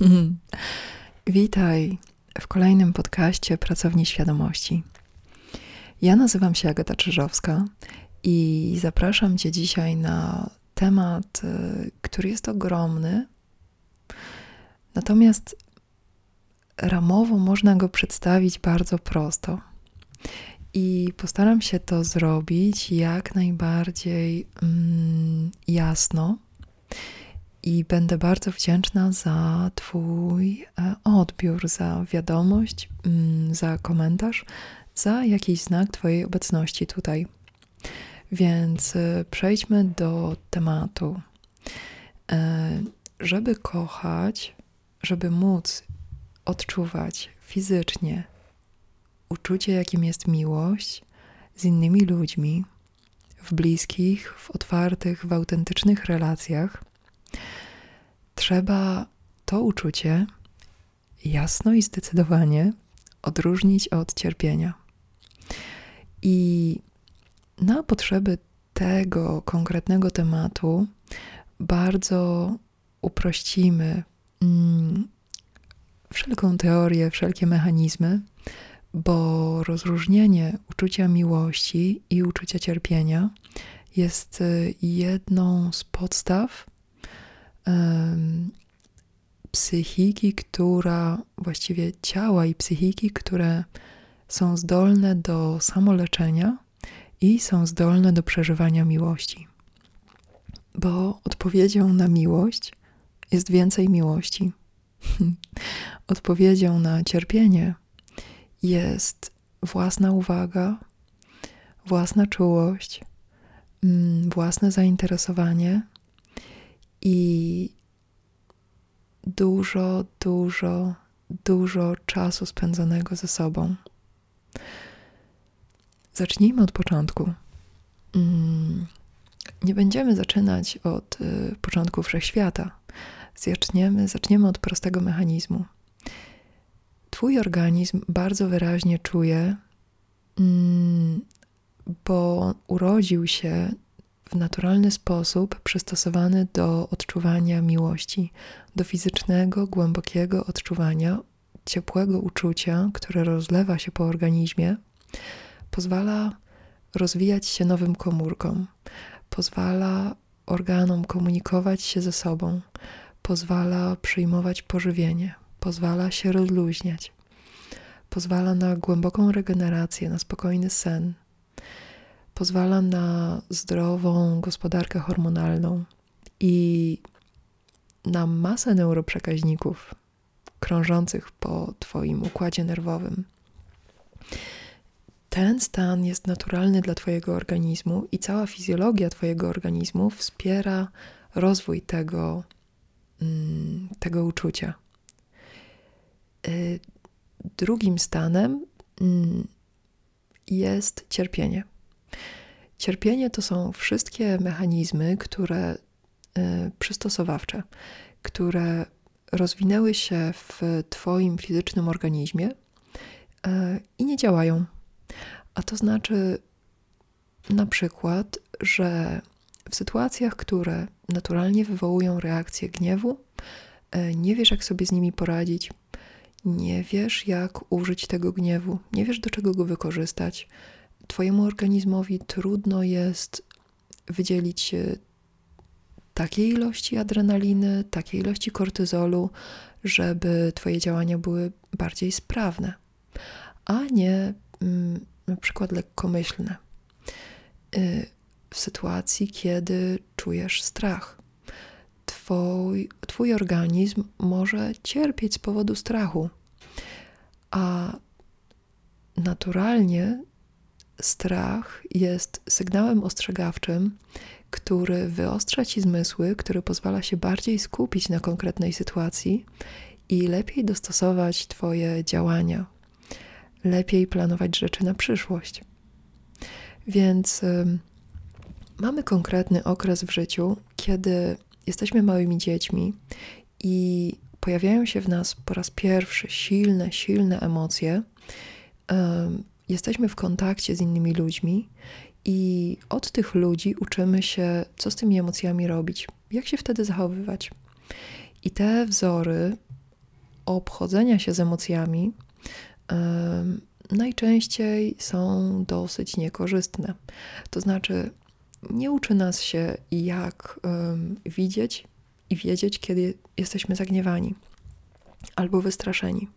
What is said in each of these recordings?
Witaj w kolejnym podcaście Pracowni Świadomości. Ja nazywam się Agata Czyżowska i zapraszam Cię dzisiaj na temat, y, który jest ogromny, natomiast ramowo można go przedstawić bardzo prosto. I postaram się to zrobić jak najbardziej mm, jasno i będę bardzo wdzięczna za Twój e, odbiór, za wiadomość, mm, za komentarz, za jakiś znak Twojej obecności tutaj. Więc e, przejdźmy do tematu. E, żeby kochać, żeby móc odczuwać fizycznie uczucie, jakim jest miłość z innymi ludźmi, w bliskich, w otwartych, w autentycznych relacjach, trzeba to uczucie jasno i zdecydowanie odróżnić od cierpienia. I na potrzeby tego konkretnego tematu bardzo uprościmy mm, wszelką teorię, wszelkie mechanizmy, bo rozróżnienie uczucia miłości i uczucia cierpienia jest y, jedną z podstaw psychiki, która, właściwie ciała i psychiki, które są zdolne do samoleczenia i są zdolne do przeżywania miłości. Bo odpowiedzią na miłość jest więcej miłości. odpowiedzią na cierpienie jest własna uwaga, własna czułość, mm, własne zainteresowanie i dużo, dużo, dużo czasu spędzonego ze sobą. Zacznijmy od początku. Mm, nie będziemy zaczynać od y, początku wszechświata. Zaczniemy, zaczniemy od prostego mechanizmu. Twój organizm bardzo wyraźnie czuje, mm, bo urodził się w naturalny sposób przystosowany do odczuwania miłości, do fizycznego, głębokiego odczuwania, ciepłego uczucia, które rozlewa się po organizmie, pozwala rozwijać się nowym komórkom, pozwala organom komunikować się ze sobą, pozwala przyjmować pożywienie, pozwala się rozluźniać, pozwala na głęboką regenerację, na spokojny sen, pozwala na zdrową gospodarkę hormonalną i na masę neuroprzekaźników krążących po Twoim układzie nerwowym. Ten stan jest naturalny dla Twojego organizmu i cała fizjologia Twojego organizmu wspiera rozwój tego, mm, tego uczucia. Y, drugim stanem mm, jest cierpienie. Cierpienie to są wszystkie mechanizmy, które y, przystosowawcze, które rozwinęły się w Twoim fizycznym organizmie y, i nie działają. A to znaczy na przykład, że w sytuacjach, które naturalnie wywołują reakcję gniewu, y, nie wiesz, jak sobie z nimi poradzić, nie wiesz, jak użyć tego gniewu, nie wiesz, do czego go wykorzystać, Twojemu organizmowi trudno jest wydzielić takiej ilości adrenaliny, takiej ilości kortyzolu, żeby Twoje działania były bardziej sprawne, a nie mm, na przykład lekkomyślne. E, w sytuacji, kiedy czujesz strach, twój, twój organizm może cierpieć z powodu strachu, a naturalnie strach jest sygnałem ostrzegawczym, który wyostrza ci zmysły, który pozwala się bardziej skupić na konkretnej sytuacji i lepiej dostosować Twoje działania, lepiej planować rzeczy na przyszłość. Więc y, mamy konkretny okres w życiu, kiedy jesteśmy małymi dziećmi i pojawiają się w nas po raz pierwszy silne, silne emocje. Y, jesteśmy w kontakcie z innymi ludźmi i od tych ludzi uczymy się, co z tymi emocjami robić, jak się wtedy zachowywać. I te wzory obchodzenia się z emocjami najczęściej są dosyć niekorzystne. To znaczy, nie uczy nas się, jak widzieć i wiedzieć, kiedy jesteśmy zagniewani albo wystraszeni.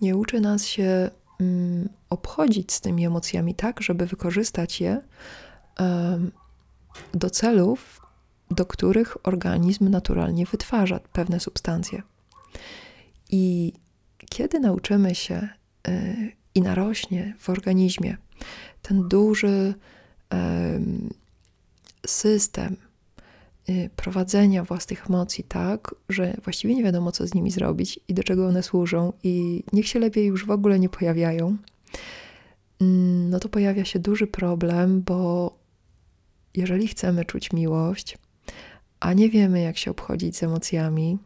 Nie uczy nas się um, obchodzić z tymi emocjami tak, żeby wykorzystać je do celów, do których organizm naturalnie wytwarza pewne substancje. I kiedy nauczymy się y, i narośnie w organizmie ten duży system prowadzenia własnych emocji tak, że właściwie nie wiadomo, co z nimi zrobić i do czego one służą, i niech się lepiej już w ogóle nie pojawiają, mm, no to pojawia się duży problem, bo jeżeli chcemy czuć miłość, a nie wiemy, jak się obchodzić z emocjami,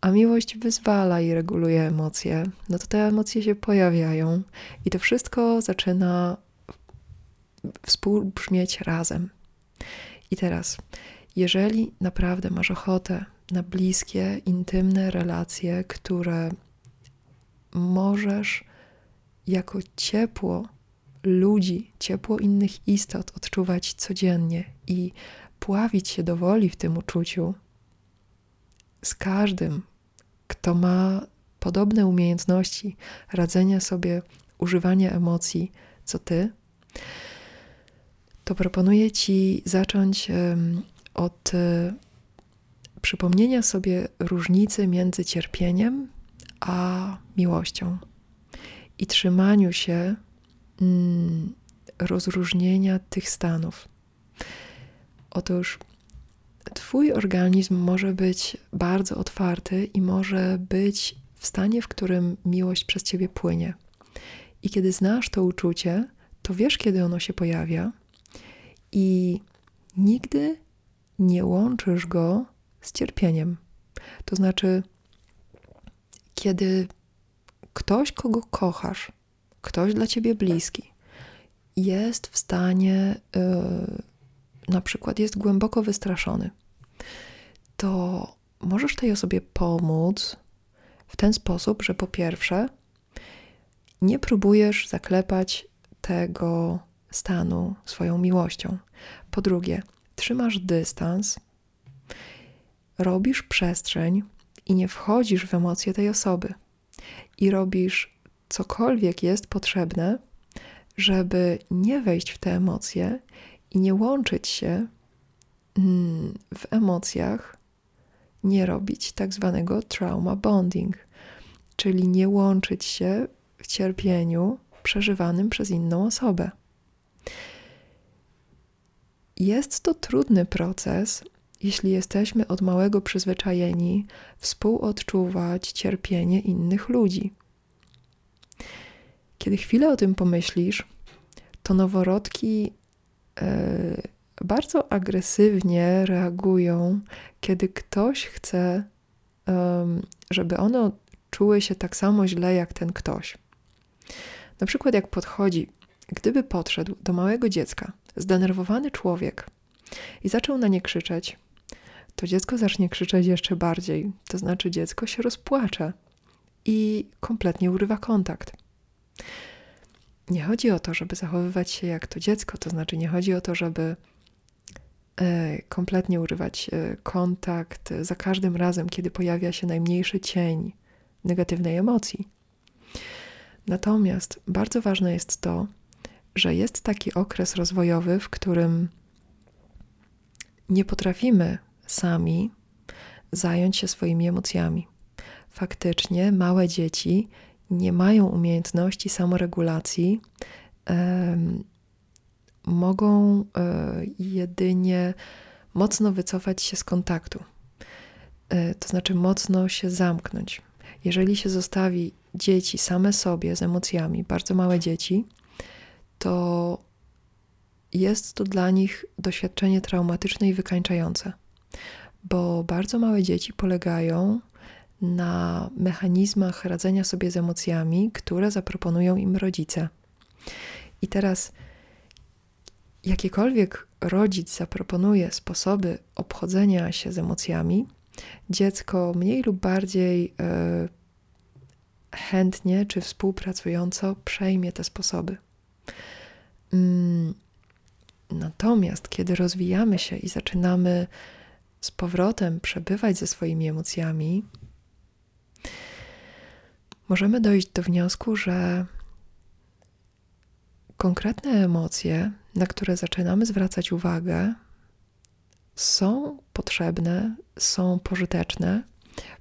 a miłość wyzwala i reguluje emocje, no to te emocje się pojawiają i to wszystko zaczyna współbrzmieć razem. I teraz, jeżeli naprawdę masz ochotę na bliskie, intymne relacje, które możesz jako ciepło ludzi, ciepło innych istot odczuwać codziennie i pławić się do woli w tym uczuciu z każdym, kto ma podobne umiejętności radzenia sobie, używania emocji co ty, to proponuję Ci zacząć od e, przypomnienia sobie różnicy między cierpieniem a miłością i trzymaniu się mm, rozróżnienia tych stanów. Otóż Twój organizm może być bardzo otwarty i może być w stanie, w którym miłość przez Ciebie płynie. I kiedy znasz to uczucie, to wiesz, kiedy ono się pojawia, i nigdy nie łączysz go z cierpieniem. To znaczy, kiedy ktoś, kogo kochasz, ktoś dla ciebie bliski, jest w stanie, yy, na przykład jest głęboko wystraszony, to możesz tej osobie pomóc w ten sposób, że po pierwsze, nie próbujesz zaklepać tego stanu swoją miłością. Po drugie, trzymasz dystans, robisz przestrzeń i nie wchodzisz w emocje tej osoby. I robisz cokolwiek jest potrzebne, żeby nie wejść w te emocje i nie łączyć się mm, w emocjach, nie robić tak zwanego trauma bonding, czyli nie łączyć się w cierpieniu przeżywanym przez inną osobę. Jest to trudny proces, jeśli jesteśmy od małego przyzwyczajeni współodczuwać cierpienie innych ludzi. Kiedy chwilę o tym pomyślisz, to noworodki e, bardzo agresywnie reagują, kiedy ktoś chce, żeby one czuły się tak samo źle jak ten ktoś. Na przykład, jak podchodzi, gdyby podszedł do małego dziecka zdenerwowany człowiek i zaczął na nie krzyczeć, to dziecko zacznie krzyczeć jeszcze bardziej. To znaczy, dziecko się rozpłacze i kompletnie urywa kontakt. Nie chodzi o to, żeby zachowywać się jak to dziecko, to znaczy, nie chodzi o to, żeby e, kompletnie urywać e, kontakt za każdym razem, kiedy pojawia się najmniejszy cień negatywnej emocji. Natomiast bardzo ważne jest to, że jest taki okres rozwojowy, w którym nie potrafimy sami zająć się swoimi emocjami. Faktycznie małe dzieci nie mają umiejętności samoregulacji, mogą e, jedynie mocno wycofać się z kontaktu, e, to znaczy mocno się zamknąć. Jeżeli się zostawi dzieci same sobie z emocjami, bardzo małe dzieci, to jest to dla nich doświadczenie traumatyczne i wykańczające, bo bardzo małe dzieci polegają na mechanizmach radzenia sobie z emocjami, które zaproponują im rodzice. I teraz, jakiekolwiek rodzic zaproponuje sposoby obchodzenia się z emocjami, dziecko mniej lub bardziej chętnie czy współpracująco przejmie te sposoby. Mm, natomiast kiedy rozwijamy się i zaczynamy z powrotem przebywać ze swoimi emocjami, możemy dojść do wniosku, że konkretne emocje, na które zaczynamy zwracać uwagę, są potrzebne, są pożyteczne,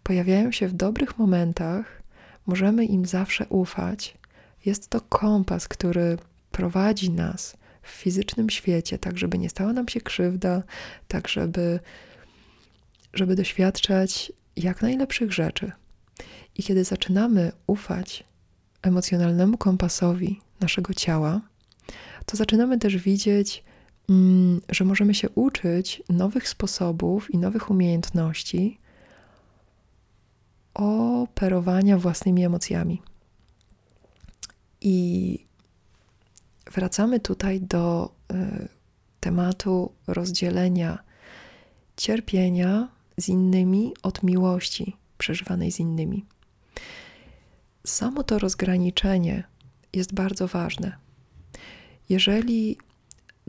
pojawiają się w dobrych momentach, możemy im zawsze ufać. Jest to kompas, który prowadzi nas w fizycznym świecie, tak żeby nie stała nam się krzywda, tak żeby, żeby doświadczać jak najlepszych rzeczy. I kiedy zaczynamy ufać emocjonalnemu kompasowi naszego ciała, to zaczynamy też widzieć, mm, że możemy się uczyć nowych sposobów i nowych umiejętności operowania własnymi emocjami. I wracamy tutaj do y, tematu rozdzielenia cierpienia z innymi od miłości przeżywanej z innymi. Samo to rozgraniczenie jest bardzo ważne. Jeżeli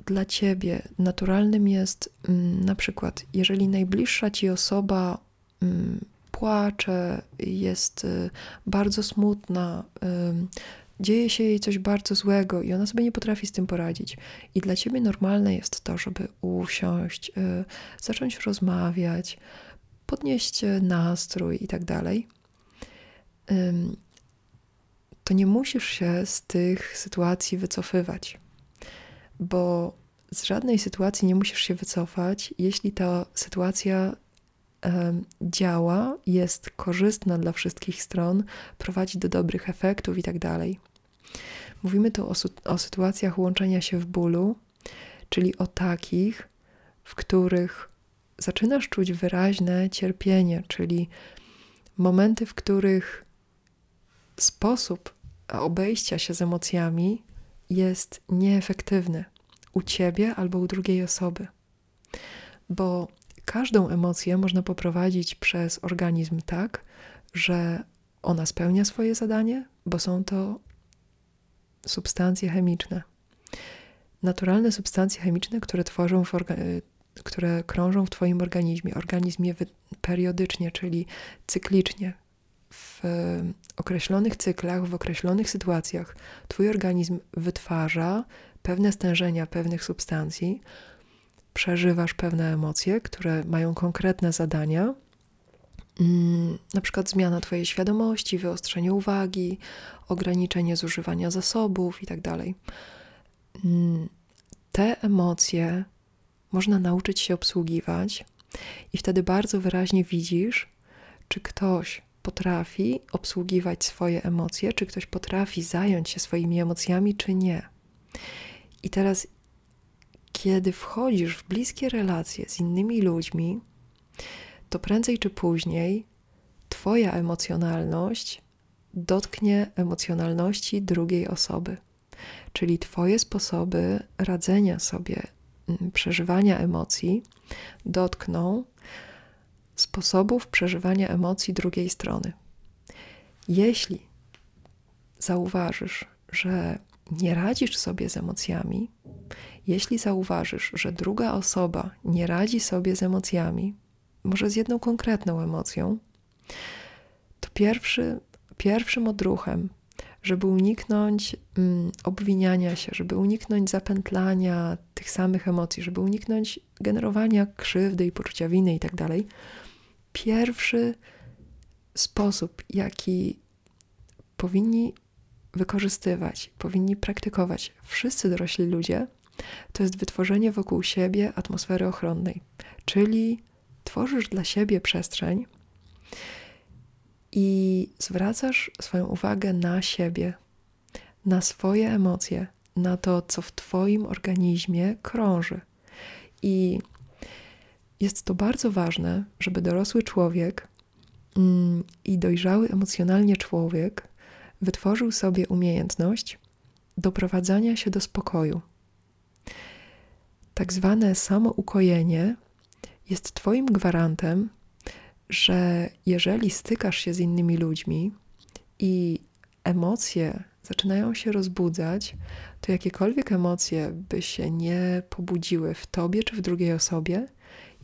dla ciebie naturalnym jest mm, na przykład, jeżeli najbliższa ci osoba mm, płacze, jest y, bardzo smutna, dzieje się jej coś bardzo złego i ona sobie nie potrafi z tym poradzić. I dla ciebie normalne jest to, żeby usiąść, y, zacząć rozmawiać, podnieść nastrój i tak dalej. To nie musisz się z tych sytuacji wycofywać, bo z żadnej sytuacji nie musisz się wycofać, jeśli ta sytuacja działa, jest korzystna dla wszystkich stron, prowadzi do dobrych efektów i tak dalej. Mówimy tu o, o sytuacjach łączenia się w bólu, czyli o takich, w których zaczynasz czuć wyraźne cierpienie, czyli momenty, w których sposób obejścia się z emocjami jest nieefektywny u ciebie albo u drugiej osoby. Bo każdą emocję można poprowadzić przez organizm tak, że ona spełnia swoje zadanie, bo są to substancje chemiczne. Naturalne substancje chemiczne, które tworzą w które krążą w Twoim organizmie. Organizm je periodycznie, czyli cyklicznie, w określonych cyklach, w określonych sytuacjach, Twój organizm wytwarza pewne stężenia pewnych substancji, przeżywasz pewne emocje, które mają konkretne zadania, na przykład zmiana Twojej świadomości, wyostrzenie uwagi, ograniczenie zużywania zasobów itd. Tak mm, te emocje można nauczyć się obsługiwać, i wtedy bardzo wyraźnie widzisz, czy ktoś potrafi obsługiwać swoje emocje, czy ktoś potrafi zająć się swoimi emocjami, czy nie. I teraz kiedy wchodzisz w bliskie relacje z innymi ludźmi, to prędzej czy później Twoja emocjonalność dotknie emocjonalności drugiej osoby. Czyli Twoje sposoby radzenia sobie, mm, przeżywania emocji dotkną sposobów przeżywania emocji drugiej strony. Jeśli zauważysz, że nie radzisz sobie z emocjami, jeśli zauważysz, że druga osoba nie radzi sobie z emocjami, może z jedną konkretną emocją, to pierwszy, pierwszym odruchem, żeby uniknąć mm, obwiniania się, żeby uniknąć zapętlania tych samych emocji, żeby uniknąć generowania krzywdy i poczucia winy i tak pierwszy sposób, jaki powinni wykorzystywać, powinni praktykować wszyscy dorośli ludzie, to jest wytworzenie wokół siebie atmosfery ochronnej, czyli tworzysz dla siebie przestrzeń i zwracasz swoją uwagę na siebie, na swoje emocje, na to, co w Twoim organizmie krąży. I jest to bardzo ważne, żeby dorosły człowiek mm, i dojrzały emocjonalnie człowiek wytworzył sobie umiejętność doprowadzania się do spokoju. Tak zwane samoukojenie jest Twoim gwarantem, że jeżeli stykasz się z innymi ludźmi i emocje zaczynają się rozbudzać, to jakiekolwiek emocje by się nie pobudziły w tobie czy w drugiej osobie,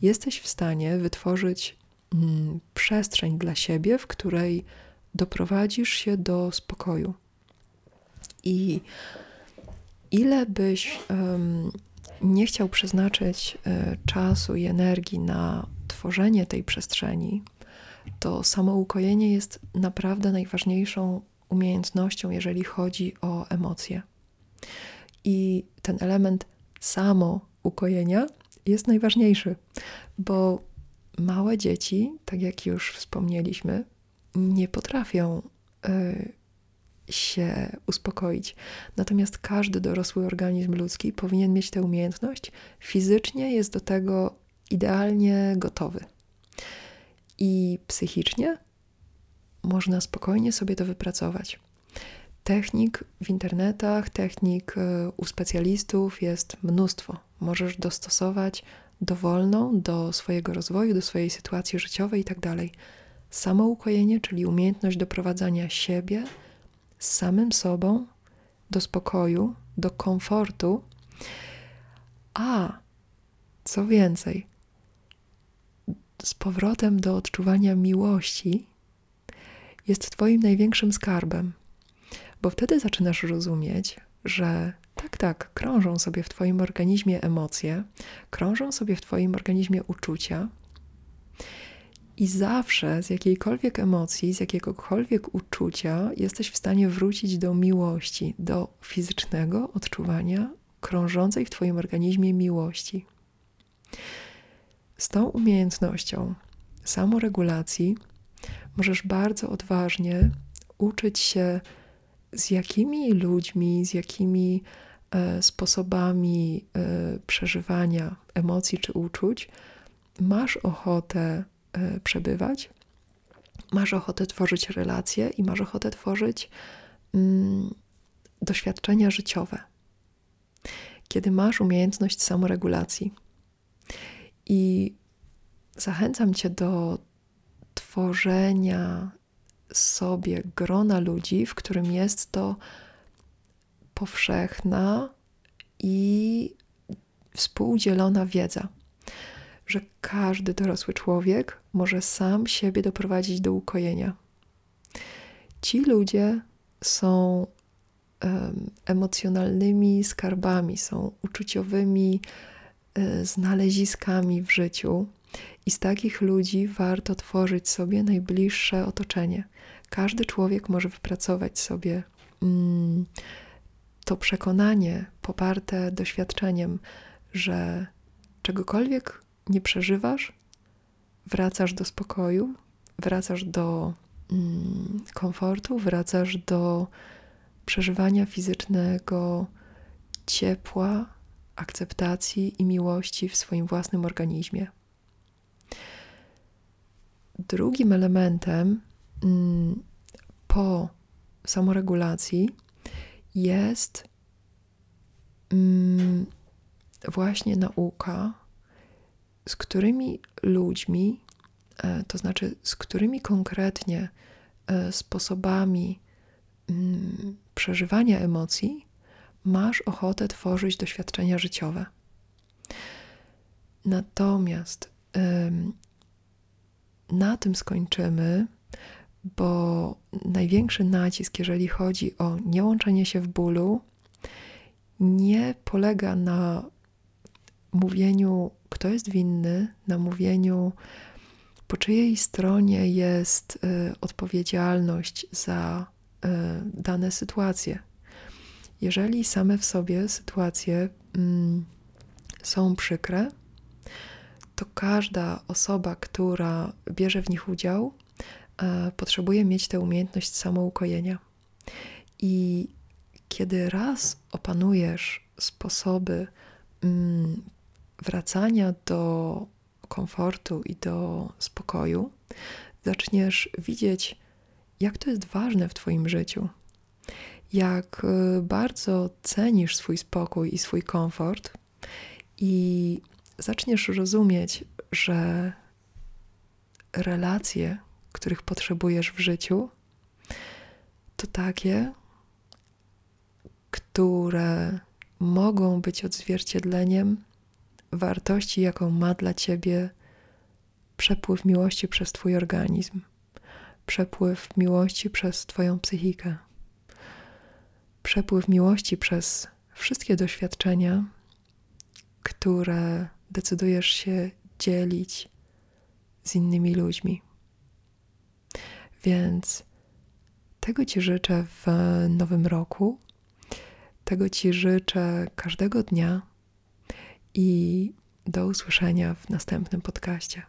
jesteś w stanie wytworzyć mm, przestrzeń dla siebie, w której doprowadzisz się do spokoju. I ile byś um, nie chciał przeznaczyć y, czasu i energii na tworzenie tej przestrzeni, to samoukojenie jest naprawdę najważniejszą umiejętnością, jeżeli chodzi o emocje. I ten element samoukojenia jest najważniejszy, bo małe dzieci, tak jak już wspomnieliśmy, nie potrafią y, się uspokoić. Natomiast każdy dorosły organizm ludzki powinien mieć tę umiejętność. Fizycznie jest do tego idealnie gotowy. I psychicznie można spokojnie sobie to wypracować. Technik w internetach, technik e, u specjalistów jest mnóstwo. Możesz dostosować dowolną do swojego rozwoju, do swojej sytuacji życiowej itd. Tak Samoukojenie, czyli umiejętność doprowadzania siebie z samym sobą do spokoju, do komfortu, a co więcej, z powrotem do odczuwania miłości jest Twoim największym skarbem, bo wtedy zaczynasz rozumieć, że tak, tak, krążą sobie w Twoim organizmie emocje, krążą sobie w Twoim organizmie uczucia. I zawsze z jakiejkolwiek emocji, z jakiegokolwiek uczucia jesteś w stanie wrócić do miłości, do fizycznego odczuwania krążącej w Twoim organizmie miłości. Z tą umiejętnością samoregulacji możesz bardzo odważnie uczyć się, z jakimi ludźmi, z jakimi e, sposobami e, przeżywania emocji czy uczuć masz ochotę przebywać, masz ochotę tworzyć relacje i masz ochotę tworzyć mm, doświadczenia życiowe. Kiedy masz umiejętność samoregulacji. I zachęcam Cię do tworzenia sobie grona ludzi, w którym jest to powszechna i współdzielona wiedza, że każdy dorosły człowiek może sam siebie doprowadzić do ukojenia. Ci ludzie są um, emocjonalnymi skarbami, są uczuciowymi y, znaleziskami w życiu, i z takich ludzi warto tworzyć sobie najbliższe otoczenie. Każdy człowiek może wypracować sobie mm, to przekonanie poparte doświadczeniem, że czegokolwiek nie przeżywasz, wracasz do spokoju, wracasz do mm, komfortu, wracasz do przeżywania fizycznego ciepła, akceptacji i miłości w swoim własnym organizmie. Drugim elementem mm, po samoregulacji jest mm, właśnie nauka, z którymi ludźmi, e, to znaczy z którymi konkretnie e, sposobami mm, przeżywania emocji masz ochotę tworzyć doświadczenia życiowe. Natomiast na tym skończymy, bo największy nacisk, jeżeli chodzi o niełączenie się w bólu, nie polega na mówieniu, kto jest winny, na mówieniu, po czyjej stronie jest y, odpowiedzialność za y, dane sytuacje. Jeżeli same w sobie sytuacje y, są przykre, to każda osoba, która bierze w nich udział, e, potrzebuje mieć tę umiejętność samoukojenia. I kiedy raz opanujesz sposoby mm, wracania do komfortu i do spokoju, zaczniesz widzieć, jak to jest ważne w Twoim życiu, jak e, bardzo cenisz swój spokój i swój komfort, i zaczniesz rozumieć, że relacje, których potrzebujesz w życiu, to takie, które mogą być odzwierciedleniem wartości, jaką ma dla ciebie przepływ miłości przez Twój organizm, przepływ miłości przez Twoją psychikę, przepływ miłości przez wszystkie doświadczenia, które decydujesz się dzielić z innymi ludźmi. Więc tego Ci życzę w nowym roku. Tego Ci życzę każdego dnia i do usłyszenia w następnym podcaście.